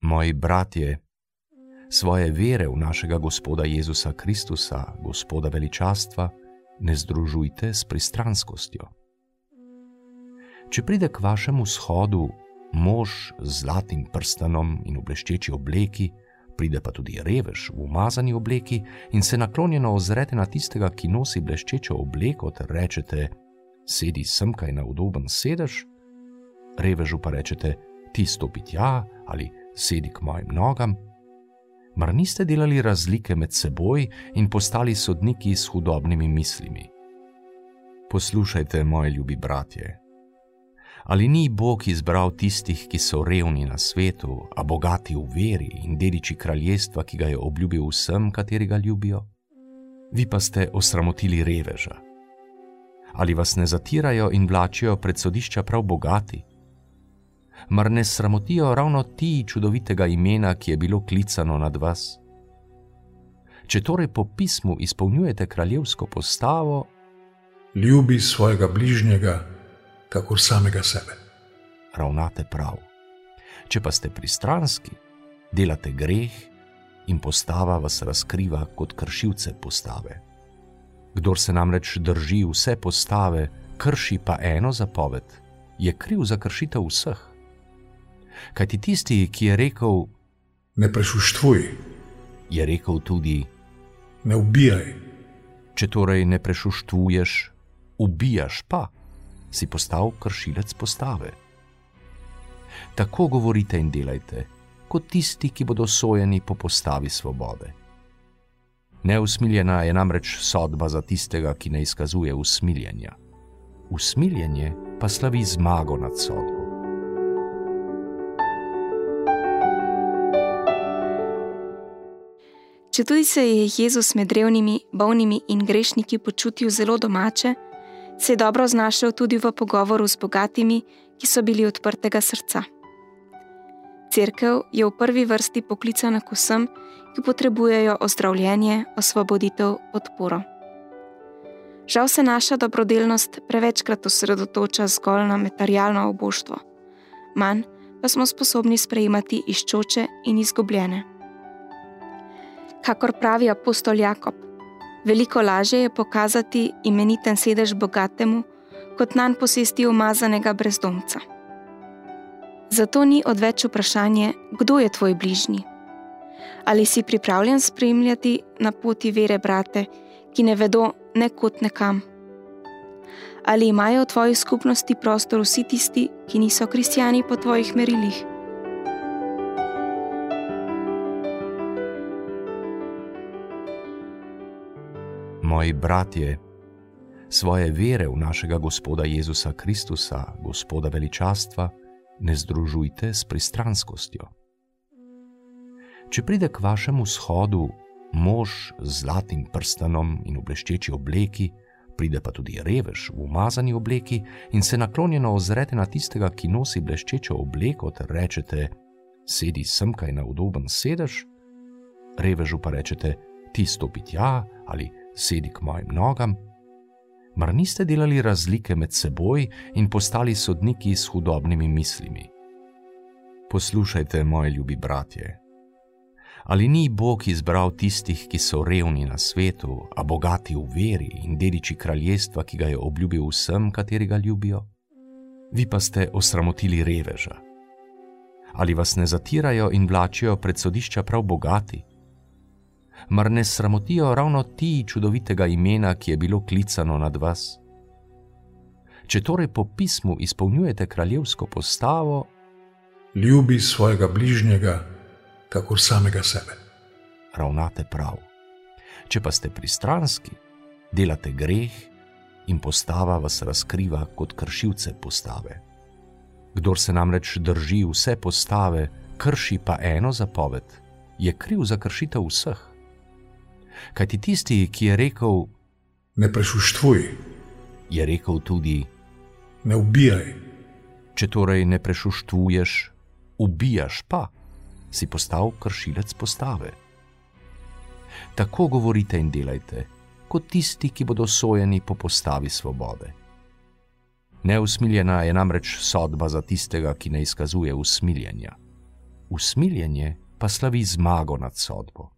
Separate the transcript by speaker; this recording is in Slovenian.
Speaker 1: Moji bratje, svoje vere v našega Gospoda Jezusa Kristusa, Gospoda veličastva, ne združujte s pristranskostjo. Če pride k vašemu shodu mož z zlatim prstanom in v bleščeči obleki, pride pa tudi revež v umazani obleki in se naklonjeno ozrete na tistega, ki nosi bleščečo obleko, ter rečete: Sedi sem kaj na udoben sedež, revežu pa rečete: Ti stopi tja ali sedi k mojim nogam. Mar niste delali razlike med seboj in postali sodniki s hudobnimi mislimi? Poslušajte, moji ljubi bratje. Ali ni Bog izbral tistih, ki so revni na svetu, a bogati v veri in dediči kraljestva, ki ga je obljubil vsem, kateri ga ljubijo? Vi pa ste osramotili reveža. Ali vas ne zatirajo in vlačijo pred sodišča prav bogati? Mar ne sramotijo ravno ti čudovitega imena, ki je bilo klicano nad vas? Če torej po pismu izpolnjujete kraljevsko postavo,
Speaker 2: ljubi svojega bližnjega kakor samega sebe.
Speaker 1: Ravnate prav. Če pa ste pristranski, delate greh in postava vas razkriva kot kršilce postave. Kdor se namreč drži vse postave, krši pa eno zapoved, je kriv za kršitev vseh. Kaj ti tisti, ki je rekel:
Speaker 2: Ne prešuštvuj,
Speaker 1: je rekel tudi:
Speaker 2: Ne ubijaj.
Speaker 1: Če torej ne prešuštvuješ, ubijaš pa si postal kršilec postave. Tako govorite in delajte, kot tisti, ki bodo sojeni po postavi svobode. Neusmiljena je namreč sodba za tistega, ki ne izkazuje usmiljenja. Usmiljenje pa slavi zmago nad sodbo.
Speaker 3: Če tudi se je Jezus med revnimi, bolnimi in grešniki počutil zelo domače, se je dobro znašel tudi v pogovoru z bogatimi, ki so bili odprtega srca. Cerkev je v prvi vrsti poklicana k vsem, ki potrebujejo ozdravljenje, osvoboditev, podporo. Žal se naša dobrodelnost prevečkrat osredotoča zgolj na materialno oboštvo, manj pa smo sposobni sprejemati iščoče in izgubljene. Kakor pravi apostol Jakob, Veliko lažje je pokazati imeniten sedež bogatemu, kot nan posesti umazanega brezdomca. Zato ni odveč vprašanje, kdo je tvoj bližnji. Ali si pripravljen spremljati na poti vere brate, ki ne vedo nekot nekam? Ali imajo v tvoji skupnosti prostor vsi tisti, ki niso kristijani po tvojih merilih?
Speaker 1: Moji bratje, svoje vere v našega Gospoda Jezusa Kristusa, Gospoda veličastva, ne združujte s pristranskostjo. Če pride k vašemu shodu mož z zlatim prstanom in v bleščeči obleki, pride pa tudi revež v umazani obleki in se naklonjeno ozrete na tistega, ki nosi bleščečo obleko, ter rečete: Sedi sem kaj na udoben sedež, revežu pa rečete: Ti stopi tja ali sedi k mojim nogam. Mar niste delali razlike med seboj in postali sodniki s hudobnimi mislimi? Poslušajte, moji ljubi bratje. Ali ni Bog izbral tistih, ki so revni na svetu, a bogati v veri in dediči kraljestva, ki ga je obljubil vsem, kateri ga ljubijo? Vi pa ste osramotili reveža. Ali vas ne zatirajo in vlačijo pred sodišča prav bogati? Mar ne sramotijo ravno ti čudovitega imena, ki je bilo klicano nad vas? Če torej po pismu izpolnjujete kraljevsko postavo,
Speaker 2: ljubi svojega bližnjega, kakor samega sebe.
Speaker 1: Ravnate prav. Če pa ste pristranski, delate greh in postava vas razkriva kot kršilce postave. Kdor se namreč drži vse postave, krši pa eno zapoved, je kriv za kršitev vseh. Kaj ti tisti, ki je rekel:
Speaker 2: Ne prešuštvuj,
Speaker 1: je rekel tudi:
Speaker 2: Ne ubijaj.
Speaker 1: Če torej ne prešuštvuješ, ubijaš pa, si postal kršilec postave. Tako govorite in delajte, kot tisti, ki bodo sojeni po postavi svobode. Neusmiljena je namreč sodba za tistega, ki ne izkazuje usmiljenja. usmiljenje pa slavi zmago nad sodbo.